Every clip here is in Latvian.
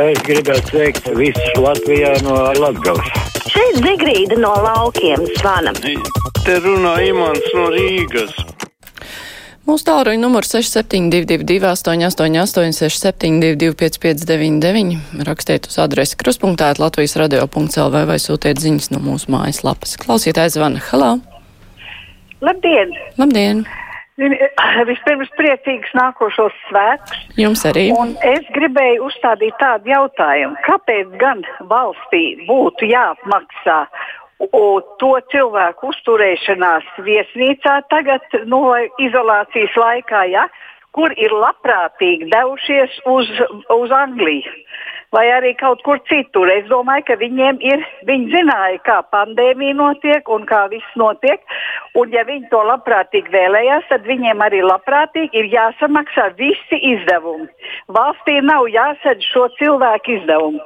Es gribētu sveikt visus Latvijā no Latgales. Šeit Zigrīda no laukiem zvana. Te runā Imants no Rīgas. Mūsu tālruņa numurs 6722, 888, 672, 559, rakstiet uz adresi kruspunktā, Latvijas radio.clv vai sūtiet ziņas no mūsu mājaslapas. Klausītājs zvana. Halo! Labdien! Labdien! Vispirms priecīgs nākošos svētkus. Jums arī. Un es gribēju uzstādīt tādu jautājumu, kāpēc gan valstī būtu jāapmaksā to cilvēku uzturēšanās viesnīcā tagad no izolācijas laikā, ja, kur ir labprātīgi devušies uz, uz Angliju vai arī kaut kur citur. Es domāju, ka viņiem ir, viņi zināja, kā pandēmija notiek un kā viss notiek. Un ja viņi to labprātīgi vēlējās, tad viņiem arī labprātīgi ir jāsamaksā visi izdevumi. Valstī nav jāsadz šo cilvēku izdevumu.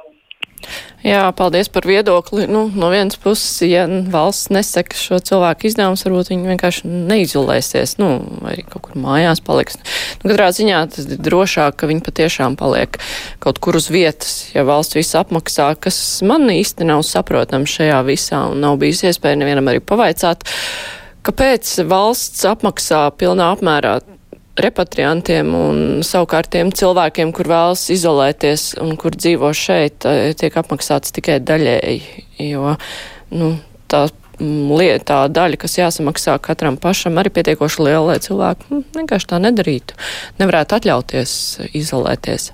Jā, paldies par viedokli. Nu, no vienas puses, ja valsts neseka šo cilvēku izdevumus, varbūt viņi vienkārši neizolēsies, nu, vai kaut kur mājās paliks. Nu, katrā ziņā tas ir drošāk, ka viņi patiešām paliek kaut kur uz vietas, ja valsts visu apmaksā, kas man īsti nav saprotams šajā visā un nav bijis iespēja nevienam arī pavaicāt. Kāpēc valsts apmaksā pilnā apmērā repatriantiem un savukārt tiem cilvēkiem, kur vēlas izolēties un kur dzīvo šeit, eh, tiek apmaksāts tikai daļēji, jo, nu, tā lieta, tā daļa, kas jāsamaksā katram pašam, arī pietiekoši liela, lai cilvēki nu, vienkārši tā nedarītu. Nevarētu atļauties izolēties.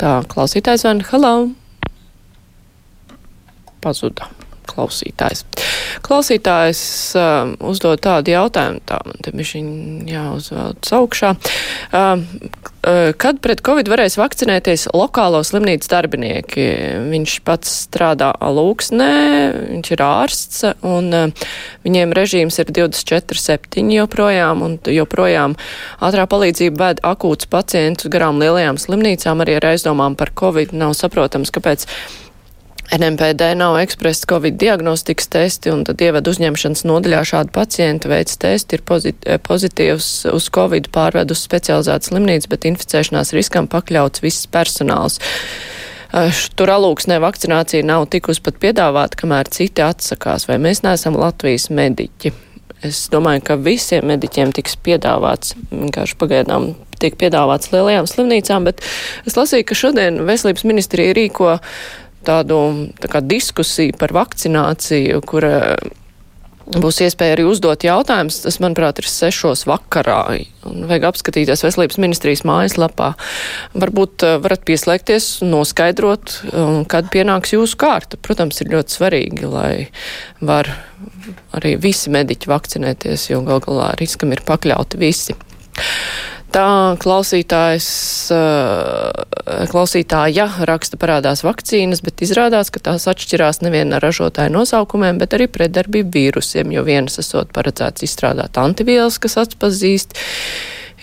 Tā, klausītājs vien, hello! Pazuda klausītājs. Klausītājs uh, uzdod tādu jautājumu, tā man te bišķiņ jāuzvelc augšā. Uh, uh, kad pret Covid varēs vakcinēties lokālo slimnīcas darbinieki? Viņš pats strādā Lūksnē, viņš ir ārsts, un uh, viņiem režīms ir 24-7 joprojām, un joprojām ātrā palīdzība ved akūts pacientus garām lielajām slimnīcām, arī ar aizdomām par Covid. Nav saprotams, kāpēc NMPD nav ekspresa Covid diagnostikas testi, un tad ievada uzņemšanas nodaļā šādu pacientu veids testi ir pozit pozitīvs uz Covid pārved uz specializētu slimnīcu, bet inficēšanās riskam pakļauts viss personāls. Tur alūksnē vakcinācija nav tikus pat piedāvāta, kamēr citi atsakās, vai mēs neesam Latvijas mediķi. Es domāju, ka visiem mediķiem tiks piedāvāts, vienkārši pagaidām tiek piedāvāts lielajām slimnīcām, bet es lasīju, ka šodien veselības ministrija rīko tādu tā kā diskusiju par vakcināciju, kur būs iespēja arī uzdot jautājumus. Tas, manuprāt, ir sešos vakarā. Un vajag apskatīties veselības ministrijas mājaslapā. Varbūt eh, varat pieslēgties noskaidrot, kad pienāks jūsu kārta. Protams, ir ļoti svarīgi, lai var arī visi mediķi vakcinēties, jo gal galā riskam ir pakļauti visi. Tā klausītājs, eh, klausītāja raksta parādās vakcīnas, bet izrādās, ka tās atšķirās nevien ar ražotāju nosaukumiem, bet arī pretdarbību vīrusiem, jo vienas esot paredzēts izstrādāt antivielas, kas atpazīst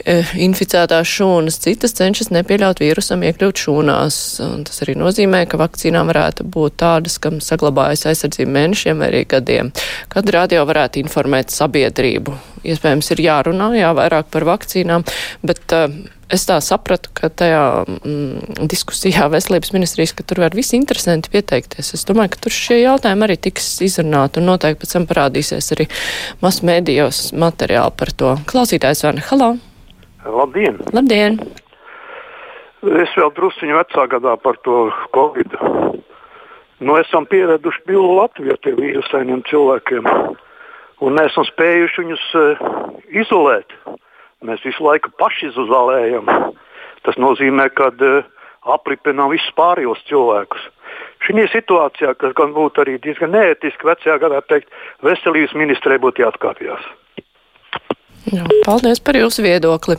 E, inficētās šūnas, citas cenšas nepieļaut vīrusam iekļūt šūnās. Un tas arī nozīmē, ka vakcīnām varētu būt tādas, kam saglabājas aizsardzība mēnešiem vai arī gadiem. Kad radio varētu informēt sabiedrību. Iespējams, ir jārunā, jā, vairāk par vakcīnām, bet uh, es tā sapratu, ka tajā mm, diskusijā veselības ministrijas, ka tur var visi interesanti pieteikties. Es domāju, ka tur šie jautājumi arī tiks izrunāti un noteikti pēc tam parādīsies arī masmēdījos materiāli par to. Klausītājs Vana, halā! Labdien! Labdien! Es vēl druskuļi vecā gadā par to Covid. Nu, esam pieraduši pilnu Latviju ar tiem vīrusainiem cilvēkiem. Un neesam spējuši viņus uh, izolēt. Mēs visu laiku paši izolējam. Tas nozīmē, ka uh, apripinām visus pārējos cilvēkus. Šī situācijā, kas gan būtu arī diezgan neētiski, vecajā gadā teikt, veselības ministrē būtu jāatkāpjas. Jā, paldies par jūsu viedokli.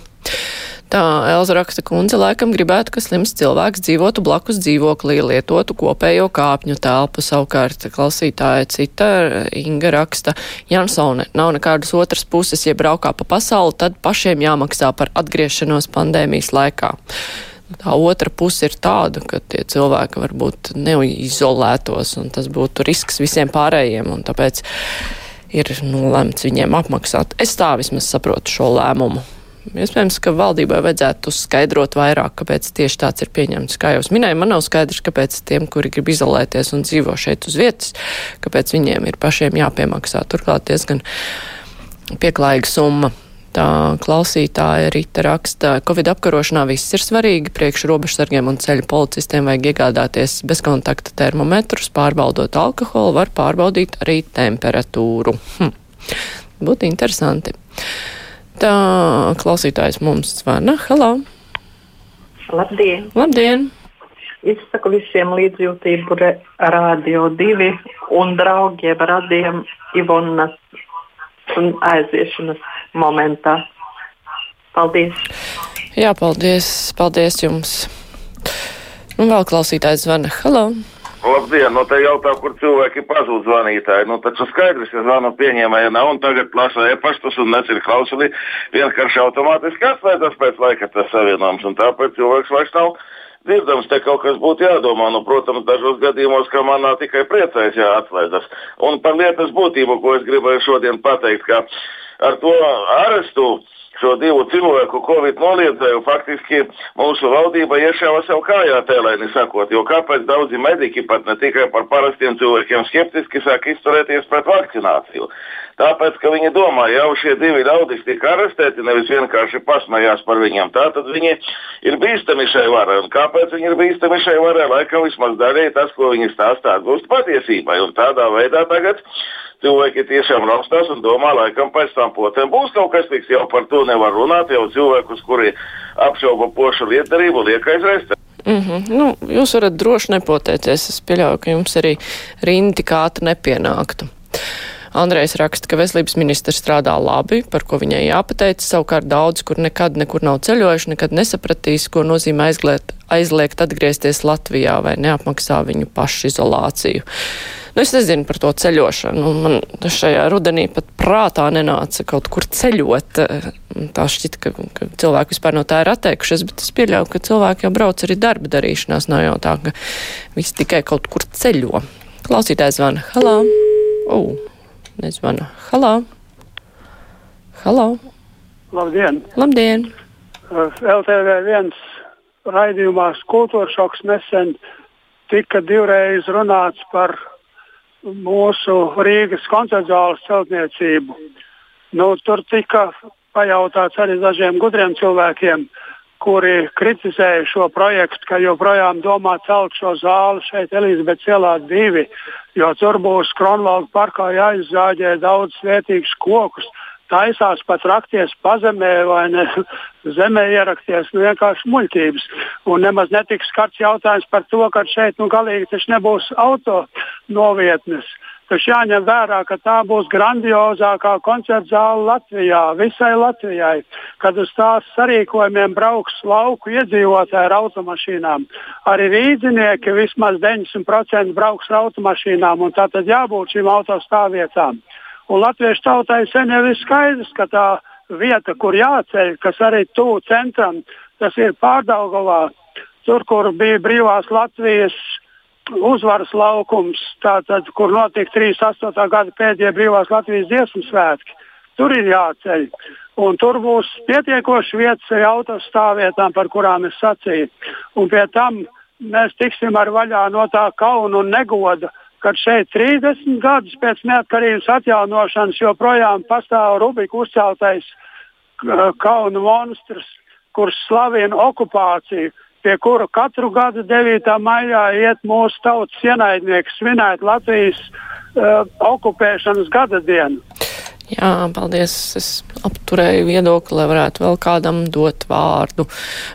Tā Elza raksta kundze laikam gribētu, ka slims cilvēks dzīvotu blakus dzīvoklī, lietotu kopējo kāpņu telpu. Savukārt klausītāja cita Inga raksta, Jansone, nav nekādas otras puses, ja braukā pa pasauli, tad pašiem jāmaksā par atgriešanos pandēmijas laikā. Tā otra puse ir tāda, ka tie cilvēki varbūt neizolētos, un tas būtu risks visiem pārējiem, un tāpēc ir nolēmts viņiem apmaksāt. Es tā vismaz saprotu šo lēmumu. Iespējams, ka valdībai vajadzētu skaidrot vairāk, kāpēc tieši tāds ir pieņemts. Kā jau es minēju, man nav skaidrs, kāpēc tiem, kuri grib izolēties un dzīvo šeit uz vietas, kāpēc viņiem ir pašiem jāpiemaksā. Turklāt diezgan pieklājīga summa. Tā klausītāja Rita raksta, Covid apkarošanā viss ir svarīgi, priekš robežsargiem un ceļu policistiem vajag iegādāties bezkontakta termometrus, pārbaudot alkoholu, var pārbaudīt arī temperatūru. Hm. Būtu interesanti. Tā klausītājs mums zvana. Halo! Labdien! Labdien! Izsaku visiem līdzjūtību Radio 2 un draugiem radiem Ivonas un aiziešanas momentā. Paldies! Jā, paldies! Paldies jums! Un vēl klausītājs zvana. Halo! Labdien, no te jautā, kur cilvēki pazūd zvanītāji. Nu, taču skaidrs, ka zvanu pieņēmēja nav un tagad plasa e-pastus un necir klausuli. Vienkārši automātiski atslēdzas pēc laika tas savienojums un tāpēc cilvēks vairs nav dzirdams, te kaut kas būtu jādomā. Nu, protams, dažos gadījumos, ka manā tikai priecājas, ja atslēdzas. Un par lietas būtību, ko es gribēju šodien pateikt, ka ar to arestu šo divu cilvēku Covid noliedzēju, faktiski mūsu valdība iešāva sev kājā tēlēni sakot, jo kāpēc daudzi mediķi pat ne tikai par parastiem cilvēkiem skeptiski sāk izturēties pret vakcināciju. Tāpēc, ka viņi domā, jau šie divi ļaudis tika arestēti, nevis vienkārši pasmējās par viņiem. Tātad viņi ir bīstami šai varai. Un kāpēc viņi ir bīstami šai varai? Laikam vismaz daļēji tas, ko viņi stāstā, atbilst patiesībai. Un tādā veidā tagad cilvēki tiešām raustās un domā, laikam pēc tam potēm būs kaut kas tiks, jau par to nevar runāt, jau cilvēkus, kuri apšauba pošu lietdarību, liek aizrest. Mm -hmm. nu, jūs varat droši nepotēties. Es pieļauju, ka jums arī rinda tik ātri nepienāktu. Andrejs raksta, ka veselības ministrs strādā labi, par ko viņai jāpateic. Savukārt daudz, kur nekad nekur nav ceļojuši, nekad nesapratīs, ko nozīmē aizliegt, aizliegt atgriezties Latvijā vai neapmaksā viņu pašizolāciju. Nu, es nezinu par to ceļošanu. Man šajā rudenī pat prātā nenāca kaut kur ceļot. Tā šķita, ka, ka cilvēki vispār no tā ir atteikušies, bet es pieļauju, ka cilvēki jau brauc arī darba darīšanās. Nav jau tā, ka visi tikai kaut kur ceļo. Klausītājs zvana. Halā! Oh, nezvana. Halā! Halā! Labdien! Labdien! LTV viens raidījumā kultūra šoks nesen tika divreiz runāts par mūsu Rīgas koncertu zāles celtniecību. Nu, tur tika pajautāts arī dažiem gudriem cilvēkiem, kuri kritizēja šo projektu, ka joprojām domā celt šo zāli šeit Elizabetes ielā divi, jo tur būs Kronvalda parkā jāizzāģē daudz vērtīgus kokus taisās pat rakties pazemē vai ne, zemē ierakties, nu vienkārši muļķības. Un nemaz netiks skarts jautājums par to, ka šeit nu galīgi nebūs auto novietnes. Taču jāņem vērā, ka tā būs grandiozākā koncerta zāle Latvijā, visai Latvijai, kad uz tās sarīkojumiem brauks lauku iedzīvotāji ar automašīnām. Arī rīznieki vismaz 90% brauks ar automašīnām, un tā tad jābūt šīm autostāvvietām. Un latviešu tautai sen jau ir skaidrs, ka tā vieta, kur jāceļ, kas arī tuvu centram, tas ir pārdaugovā, tur, kur bija brīvās Latvijas uzvaras laukums, tātad, kur notika 38. gada pēdējie brīvās Latvijas dziesmu svētki. Tur ir jāceļ. Un tur būs pietiekoši vietas arī autostāvvietām, par kurām es sacīju. Un pie tam mēs tiksim ar vaļā no tā kauna un negoda, kad šeit 30 gadus pēc neatkarības atjaunošanas joprojām pastāv Rubika uzceltais kaunu monstrs, kurš slavina okupāciju, pie kura katru gadu 9. maijā iet mūsu tautas ienaidnieki svinēt Latvijas uh, okupēšanas gada dienu. Jā, paldies. Es apturēju viedokli, lai varētu vēl kādam dot vārdu.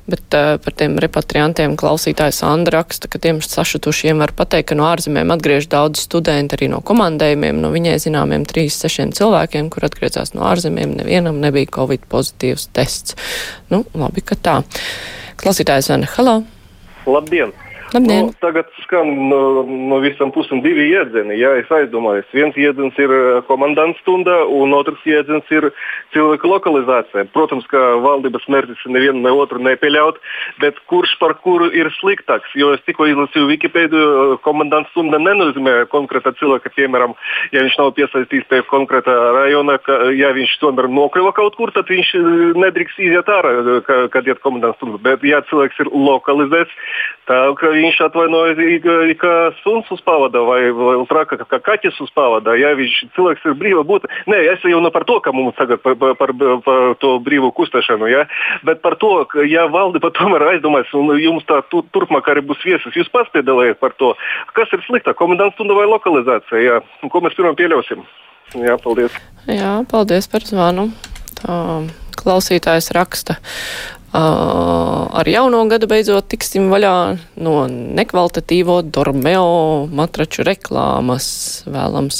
Bet uh, par tiem repatriantiem klausītājs Andra raksta, ka tiem sašutušiem var pateikt, ka no ārzemēm atgriež daudz studenti arī no komandējumiem. No viņai zināmiem 3-6 cilvēkiem, kur atgriezās no ārzemēm, nevienam nebija Covid pozitīvs tests. Nu, labi, ka tā. Klausītājs Vana, halo! Labdien. Nu, tagad skan no, no visam pusēm divi jēdzieni. Ja es aizdomājos, viens jēdziens ir eh, komandants stunda, un otrs jēdziens ir cilvēka lokalizācija. Protams, ka valdības mērķis ir nevienu ne otru nepieļaut, bet kurš par kuru ir sliktāks? Jo es tikko izlasīju Wikipēdiju, komandants stunda nenozīmē konkrēta cilvēka, piemēram, ja viņš nav piesaistīts pie konkrēta rajona, ka, ja viņš tomēr nokļuva kaut kur, tad viņš eh, nedrīkst iziet ārā, kad iet komandants stunda. Bet, ja cilvēks ir lokalizēts, ka viņš atvainojas, kā suns uz pavada vai, vai traka, kā kaķis uz pavada. Ja viņš cilvēks ir brīva būt, nē, es jau ne par to, ka mums tagad par, par, par, par to brīvu kustēšanu, ja? bet par to, ka ja valdība tomēr aizdomājas un jums tā tu, turpmāk arī būs viesis, jūs pats piedalāties par to, kas ir sliktāk, komendants stunda vai lokalizācija, ja? un ko mēs pirmā pieļausim. Jā, paldies. Jā, paldies par zvanu. Tā klausītājs raksta. Uh, ar jauno gadu beidzot tiksim vaļā no nekvalitatīvo Dormeo matraču reklāmas. Vēlams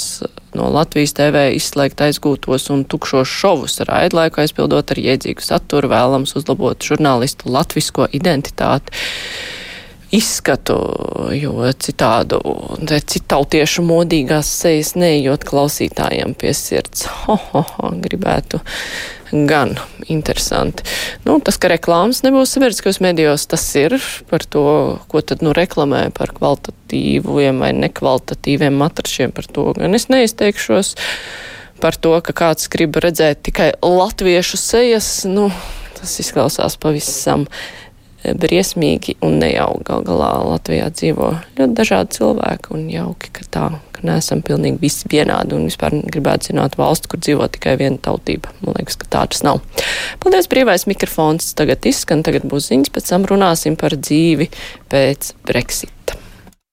no Latvijas TV izslēgt aizgūtos un tukšos šovus raidlaiku aizpildot ar jēdzīgu saturu, vēlams uzlabot žurnālistu latvisko identitāti izskatu, jo citādu, citautiešu modīgās sejas neejot klausītājiem pie sirds. Ho, ho, ho, gribētu gan interesanti. Nu, tas, ka reklāmas nebūs sabiedriskos medijos, tas ir par to, ko tad nu reklamē par kvalitatīviem vai nekvalitatīviem matrašiem. Par to gan es neizteikšos. Par to, ka kāds grib redzēt tikai latviešu sejas, nu, tas izklausās pavisam briesmīgi un nejauki. Gal galā Latvijā dzīvo ļoti dažādi cilvēki un jauki, ka tā, ka neesam pilnīgi visi vienādi un vispār gribētu zināt valstu, kur dzīvo tikai viena tautība. Man liekas, ka tā tas nav. Paldies, brīvais mikrofons tagad izskan, tagad būs ziņas, pēc tam runāsim par dzīvi pēc Brexit.